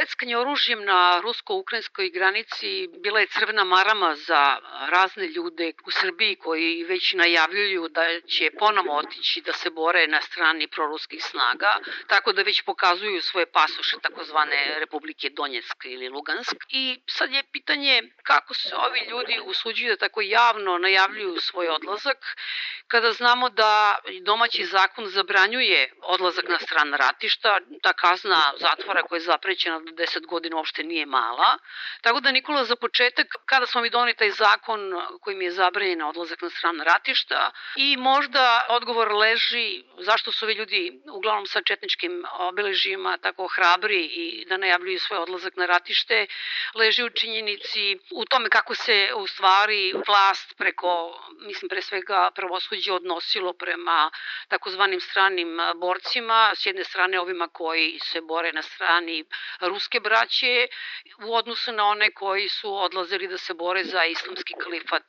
Sveckanje oružjem na rusko-ukrajinskoj granici bila je crvena marama za razne ljude u Srbiji koji već najavljuju da će ponovo otići da se bore na strani proruskih snaga, tako da već pokazuju svoje pasoše takozvane Republike Donjeck ili Lugansk. I sad je pitanje kako se ovi ljudi usuđuju da tako javno najavljuju svoj odlazak, kada znamo da domaći zakon zabranjuje odlazak na stran ratišta, ta kazna zatvora koja je zaprećena do 10 godina uopšte nije mala. Tako da Nikola za početak, kada smo mi doneli taj zakon kojim je zabranjena odlazak na stran ratišta i možda odgovor leži zašto su ovi ljudi uglavnom sa četničkim obeležijima tako hrabri i da najavljuju svoj odlazak na ratište, leži u činjenici u tome kako se u stvari vlast preko, mislim pre svega pravosuđe odnosilo prema takozvanim stranim borcima, s jedne strane ovima koji se bore na strani ruske braće u odnosu na one koji su odlazili da se bore za islamski kalifat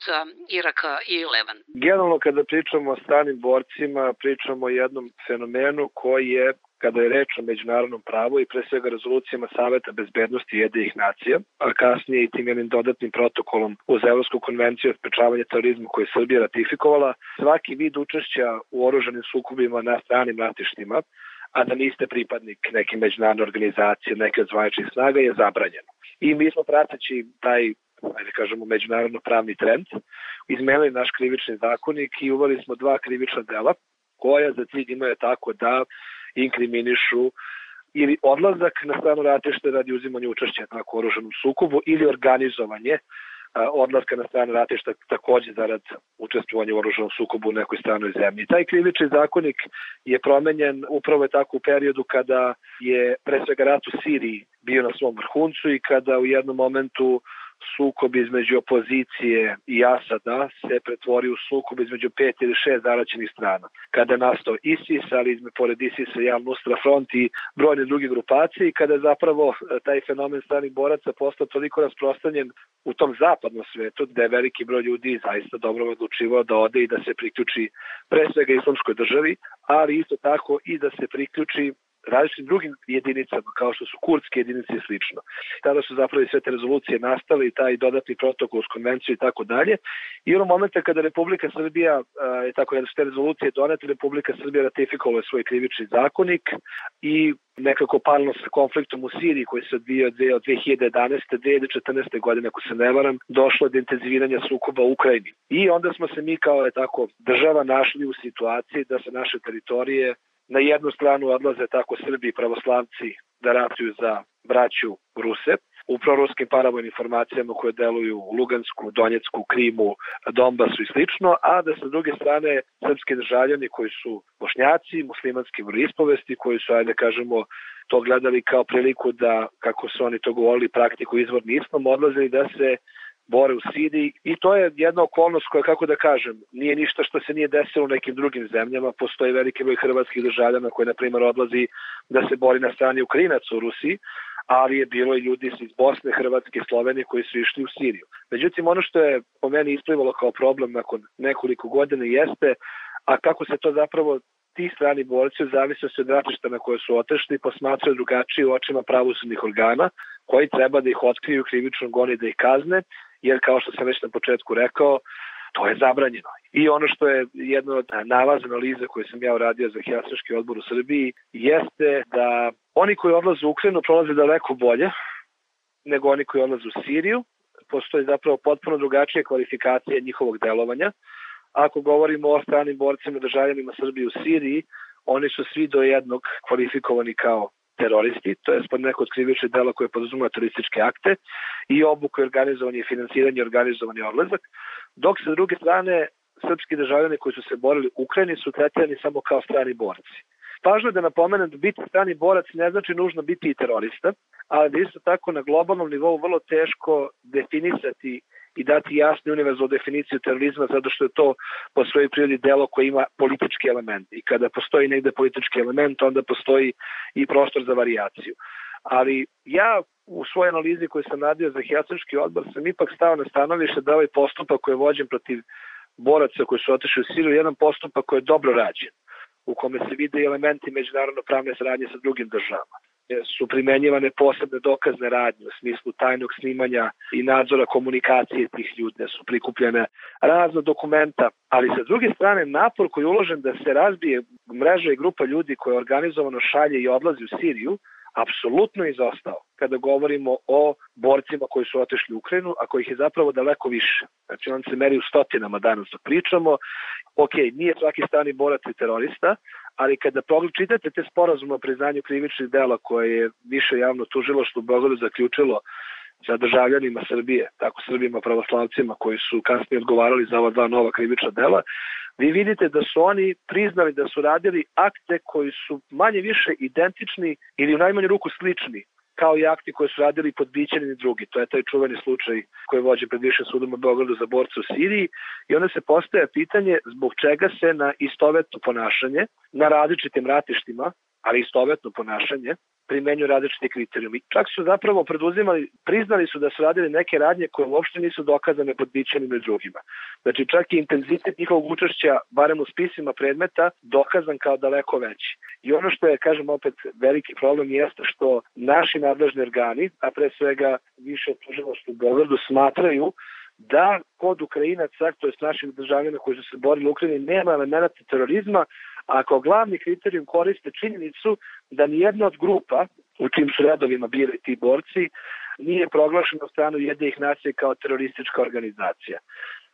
Iraka i Levan. Generalno kada pričamo o stranim borcima, pričamo o jednom fenomenu koji je kada je reč o međunarodnom pravu i pre svega rezolucijama Saveta bezbednosti jedinih nacija, a kasnije i tim jednim dodatnim protokolom uz Evropsku konvenciju o sprečavanju terorizma koju je Srbija ratifikovala, svaki vid učešća u oružanim sukobima na stranim ratištima a da niste pripadnik neke međunarodne organizacije, neke od zvaničnih snaga, je zabranjeno. I mi smo prateći taj ajde kažemo, međunarodno pravni trend, izmenili naš krivični zakonik i uvali smo dva krivična dela koja za cilj imaju tako da inkriminišu ili odlazak na stranu ratište radi uzimanja učešća na oruženom sukobu ili organizovanje odlaska na strane ratišta takođe zarad učestvovanja u oruženom sukobu u nekoj stranoj zemlji. Taj krivični zakonik je promenjen upravo tako u periodu kada je pre svega rat u Siriji bio na svom vrhuncu i kada u jednom momentu sukob između opozicije i Asada se pretvori u sukob između pet ili šest zaraćenih strana. Kada je nastao ISIS, ali izme, pored ISIS-a Jan Nusra Front i brojne druge grupacije i kada je zapravo e, taj fenomen stranih boraca postao toliko rasprostanjen u tom zapadnom svetu da je veliki broj ljudi zaista dobro odlučivao da ode i da se priključi pre svega islamskoj državi, ali isto tako i da se priključi različitim drugim jedinicama, kao što su kurdske jedinice i slično. Tada su zapravo sve te rezolucije nastale i taj dodatni protokol s konvenciju i tako dalje. I ono momenta kada Republika Srbija, je tako su te rezolucije donete, Republika Srbija ratifikovala svoj krivični zakonik i nekako paralelno sa konfliktom u Siriji koji se odvija od 2011. 2014. godine, ako se ne varam, došlo do intenziviranja sukoba u Ukrajini. I onda smo se mi kao je tako država našli u situaciji da se naše teritorije na jednu stranu odlaze tako Srbi i pravoslavci da ratuju za braću Ruse, u proruskim paravojnim formacijama koje deluju u Lugansku, Donjecku, Krimu, Donbasu i slično, a da sa druge strane srpski državljani koji su bošnjaci, muslimanski ispovesti, koji su, ajde kažemo, to gledali kao priliku da, kako su oni to govorili, praktiku izvorni islam, odlazili da se bore u Siriji i to je jedna okolnost koja, kako da kažem, nije ništa što se nije desilo u nekim drugim zemljama. Postoji veliki broj hrvatskih državljana koji, na primjer, odlazi da se bori na strani Ukrajinaca u Rusiji, ali je bilo i ljudi iz Bosne, Hrvatske, Slovenije koji su išli u Siriju. Međutim, ono što je po meni isplivalo kao problem nakon nekoliko godina jeste, a kako se to zapravo ti strani borci u zavisnosti od ratišta na koje su otešli posmatraju drugačije u očima pravosudnih organa koji treba da ih otkriju krivično goni da ih kazne jer kao što sam već na početku rekao, to je zabranjeno. I ono što je jedno od nalaza analiza koje sam ja uradio za Helsinški odbor u Srbiji jeste da oni koji odlaze u Ukrajinu prolaze daleko bolje nego oni koji odlaze u Siriju. Postoji zapravo potpuno drugačije kvalifikacije njihovog delovanja. Ako govorimo o stranim borcima državljanima Srbije u Siriji, oni su svi do jednog kvalifikovani kao teroristi, to je spod neko od dela koje poduzuma terorističke akte i obuku i organizovanje i finansiranje i organizovanje odlazak, dok sa druge strane srpski državljani koji su se borili u Ukrajini su tretirani samo kao strani borci. Važno je da napomenem da biti strani borac ne znači nužno biti i terorista, ali da isto tako na globalnom nivou vrlo teško definisati i dati jasnu univerzalnu definiciju terorizma zato što je to po svojoj prirodi delo koje ima politički element i kada postoji negde politički element onda postoji i prostor za varijaciju. Ali ja u svojoj analizi koju sam radio za Helsinški odbor sam ipak stao na stanovište da ovaj postupak koji je vođen protiv boraca koji su otišli u Siriju jedan postupak koji je dobro rađen u kome se vide elementi međunarodno pravne saradnje sa drugim državama. Su primenjivane posebne dokazne radnje u smislu tajnog snimanja i nadzora komunikacije tih ljudi, da su prikupljene razna dokumenta, ali sa druge strane napor koji je uložen da se razbije mreža i grupa ljudi koja organizovano šalje i odlazi u Siriju, apsolutno izostao kada govorimo o borcima koji su otešli u Ukrajinu, a kojih je zapravo daleko više. Znači on se meri u stotinama danas dok pričamo. Ok, nije svaki stani borac i terorista, ali kada čitate te sporazume o priznanju krivičnih dela koje je više javno tužilo što u Beogradu zaključilo sa državljanima Srbije, tako Srbima pravoslavcima koji su kasnije odgovarali za ova dva nova krivična dela, vi vidite da su oni priznali da su radili akte koji su manje više identični ili u najmanju ruku slični kao i akti koje su radili podbićeni drugi. To je taj čuveni slučaj koji vođe pred više sudom u Beogradu za borce u Siriji i onda se postaje pitanje zbog čega se na istovetno ponašanje na različitim ratištima, ali istovetno ponašanje, primenju različite kriterijumi. Čak su zapravo preduzimali, priznali su da su radili neke radnje koje uopšte nisu dokazane pod bićenim i drugima. Znači čak i intenzitet njihovog učešća, barem u spisima predmeta, dokazan kao daleko veći. I ono što je, kažem opet, veliki problem jeste što naši nadležni organi, a pre svega više tužiloštvo u Beogradu, smatraju da kod Ukrajinaca, to je naših državljana koji su se borili u Ukrajini, nema elemenata terorizma, a kao glavni kriterijum koriste činjenicu da nijedna od grupa u čim su redovima bili ti borci nije proglašena stranu jednih nacije kao teroristička organizacija.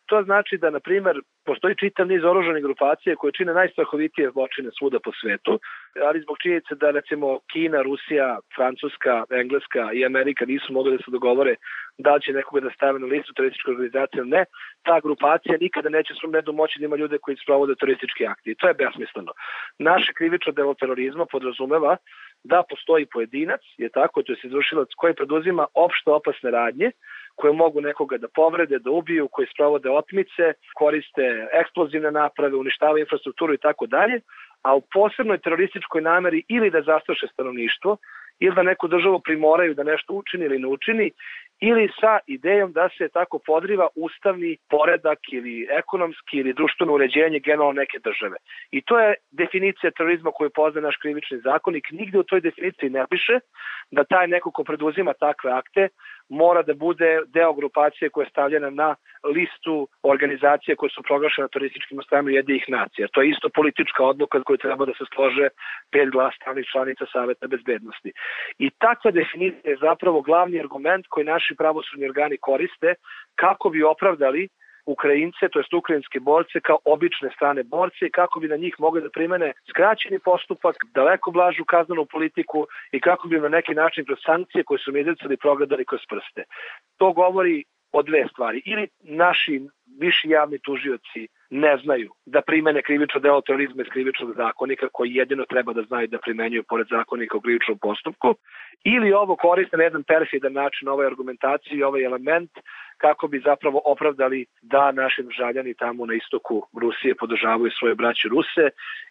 To znači da, na primer, postoji čitav niz oružanih grupacije koje čine najstrahovitije zločine svuda po svetu, ali zbog činjenice da, recimo, Kina, Rusija, Francuska, Engleska i Amerika nisu mogli da se dogovore da li će nekoga da stave na listu terorističke organizacije ili ne, ta grupacija nikada neće svom nedu moći da ima ljude koji sprovode teroristički akti. I to je besmisleno. Naše krivično delo terorizma podrazumeva da postoji pojedinac, je tako, to je izvršilac koji preduzima opšte opasne radnje, koje mogu nekoga da povrede, da ubiju, koji sprovode otmice, koriste eksplozivne naprave, uništavaju infrastrukturu i tako dalje, a u posebnoj terorističkoj nameri ili da zastraše stanovništvo, ili da neku državu primoraju da nešto učini ili ne učini, ili sa idejom da se tako podriva ustavni poredak ili ekonomski ili društveno uređenje generalno neke države. I to je definicija terorizma koju poznaje naš krivični zakonik. Nigde u toj definiciji ne piše da taj neko ko preduzima takve akte mora da bude deo grupacije koja je stavljena na listu organizacije koje su proglašene terorističkim ostavima jedinih nacija. To je isto politička odluka koju treba da se slože pet glas stranih članica Saveta bezbednosti. I takva definicija je zapravo glavni argument koji naši pravosudni organi koriste kako bi opravdali Ukrajince, to jest ukrajinske borce, kao obične strane borce i kako bi na njih mogli da primene skraćeni postupak, daleko blažu kaznenu politiku i kako bi na neki način kroz sankcije koje su mi izricali progledali kroz prste. To govori o dve stvari. Ili naši viši javni tužioci ne znaju da primene krivično delo terorizma iz krivičnog zakonika koji jedino treba da znaju da primenjuju pored zakonika u krivičnom postupku ili ovo koriste na jedan perfidan način ovaj argumentaciju i ovaj element kako bi zapravo opravdali da naši državljani tamo na istoku Rusije podržavaju svoje braće Ruse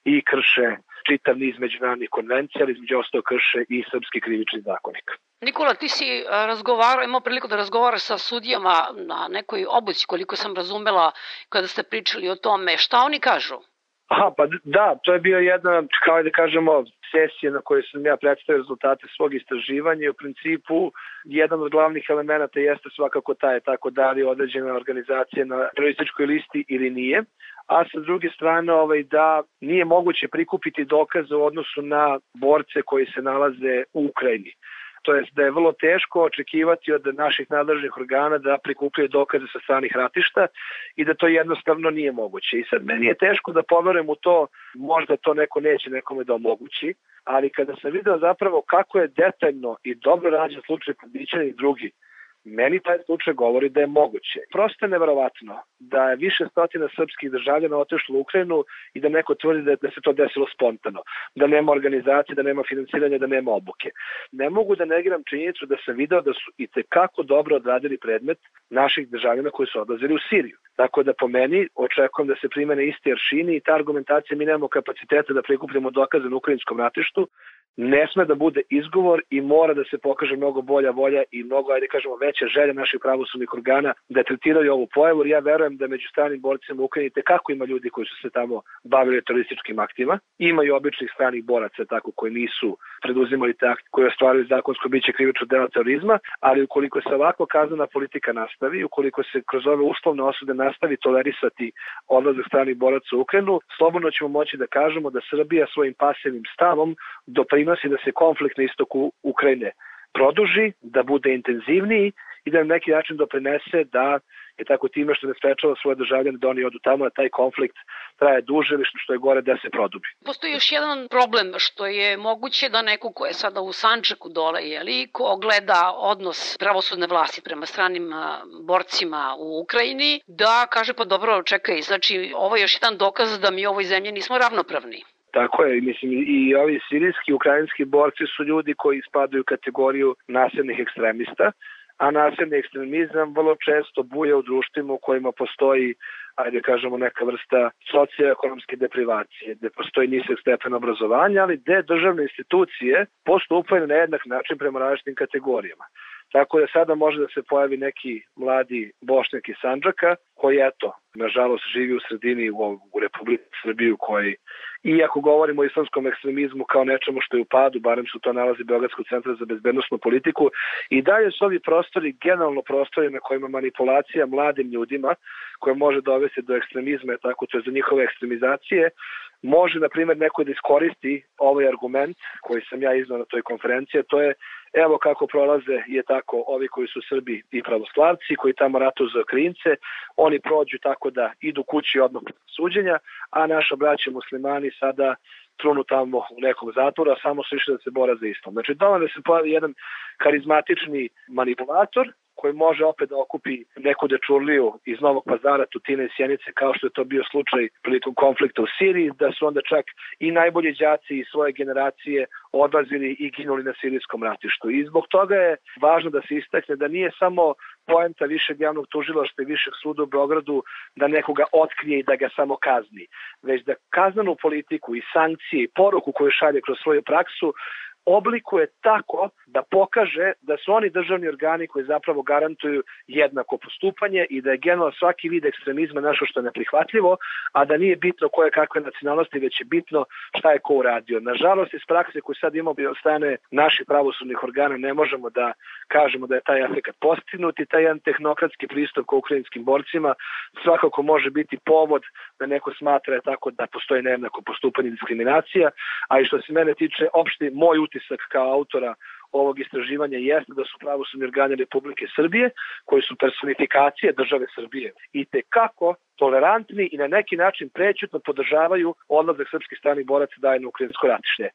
i krše čitav niz međunarodnih konvencija, ali između ostao krše i srpski krivični zakonik. Nikola, ti si e, razgovarao, imao priliku da razgovaraš sa sudijama na nekoj obuci, koliko sam razumela kada ste pričali o tome. Šta oni kažu? Aha, pa da, to je bio jedna, kao da kažemo, sesija na kojoj sam ja predstavio rezultate svog istraživanja i u principu jedan od glavnih elemenata jeste svakako taj tako da li određena organizacija na terorističkoj listi ili nije, a sa druge strane ovaj, da nije moguće prikupiti dokaze u odnosu na borce koji se nalaze u Ukrajini to jest da je vrlo teško očekivati od naših nadležnih organa da prikupljaju dokaze sa stranih ratišta i da to jednostavno nije moguće. I sad meni je teško da poverujem u to, možda to neko neće nekome da omogući, ali kada sam video zapravo kako je detaljno i dobro rađen slučaj kod i drugi, Meni taj slučaj govori da je moguće. Prosto je neverovatno da je više stotina srpskih državljana otišlo u Ukrajinu i da neko tvrdi da, da se to desilo spontano, da nema organizacije, da nema finansiranja, da nema obuke. Ne mogu da negiram činjenicu da sam video da su i tekako dobro odradili predmet naših državljana koji su odlazili u Siriju. Tako da po meni očekujem da se primene isti aršini i ta argumentacija mi nemamo kapaciteta da prikupljamo dokaze na ukrajinskom ratištu, ne sme da bude izgovor i mora da se pokaže mnogo bolja volja i mnogo, ajde kažemo, veća želja naših pravosudnih organa da tretiraju ovu pojavu. Ja verujem da među stranim borcima Ukrajine kako ima ljudi koji su se tamo bavili terorističkim aktima. Ima i običnih stranih boraca tako koji nisu preduzimali te akte koji ostvaruju zakonsko biće krivično dela terorizma, ali ukoliko se ovako kaznena politika nastavi, ukoliko se kroz ove uslovne osude nastavi tolerisati odlazak stranih boraca u Ukrajinu, slobodno ćemo moći da kažemo da Srbija svojim pasivnim stavom doprinosi da se konflikt na istoku Ukrajine produži, da bude intenzivniji i da na neki način doprinese da je tako time što ne sprečava svoje državljane da oni odu tamo, da taj konflikt traje duže ili što je gore da se produbi. Postoji još jedan problem što je moguće da neko ko je sada u Sančaku dole, jeli, ko gleda odnos pravosudne vlasti prema stranim borcima u Ukrajini, da kaže pa dobro, čekaj, znači ovo je još jedan dokaz da mi u ovoj zemlji nismo ravnopravni. Tako je, mislim, i ovi sirijski, ukrajinski borci su ljudi koji spadaju u kategoriju nasilnih ekstremista, a nasilni ekstremizam vrlo često buja u društvima u kojima postoji ajde kažemo neka vrsta socioekonomske deprivacije, gde postoji nisek stepen obrazovanja, ali gde državne institucije postupaju na jednak način prema različitim kategorijama. Tako da sada može da se pojavi neki mladi bošnjak iz Sanđaka koji eto, nažalost živi u sredini u, u Republike Srbiju koji iako govorimo o islamskom ekstremizmu kao nečemu što je u padu, barem su to nalazi Beogradskog centra za bezbednostnu politiku i dalje su ovi prostori generalno prostori na kojima manipulacija mladim ljudima koja može dovesti do ekstremizma, tako to je za njihove ekstremizacije, može, na primjer, neko da iskoristi ovaj argument koji sam ja iznao na toj konferenciji, to je evo kako prolaze je tako ovi koji su Srbi i pravoslavci, koji tamo ratu za krince, oni prođu tako da idu kući odmah suđenja, a naša braća muslimani sada trunu tamo u nekom zatvoru, a samo su išli da se bora za istom. Znači, dovoljno se pojavi jedan karizmatični manipulator koji može opet da okupi neku dečurliju iz Novog pazara, Tutine i Sjenice, kao što je to bio slučaj prilikom konflikta u Siriji, da su onda čak i najbolji đaci iz svoje generacije odlazili i ginuli na sirijskom ratištu. I zbog toga je važno da se istakne da nije samo poenta višeg javnog tužilaštva i višeg suda u Beogradu da nekoga otkrije i da ga samo kazni, već da kaznanu politiku i sankcije i poruku koju šalje kroz svoju praksu oblikuje tako da pokaže da su oni državni organi koji zapravo garantuju jednako postupanje i da je generalno svaki vid ekstremizma nešto što je neprihvatljivo, a da nije bitno koje kakve nacionalnosti, već je bitno šta je ko uradio. Nažalost, iz prakse koju sad imamo od strane naših pravosudnih organa ne možemo da kažemo da je taj efekt postignut i taj jedan tehnokratski pristup ka ukrajinskim borcima svakako može biti povod da neko smatra je tako da postoji nejednako postupanje i diskriminacija, a i što se mene tiče, opšti moj utisak kao autora ovog istraživanja jeste da su pravosudni organi Republike Srbije, koji su personifikacije države Srbije, i te kako tolerantni i na neki način prećutno podržavaju odlazak srpskih stranih boraca daje na ukrajinsko ratište.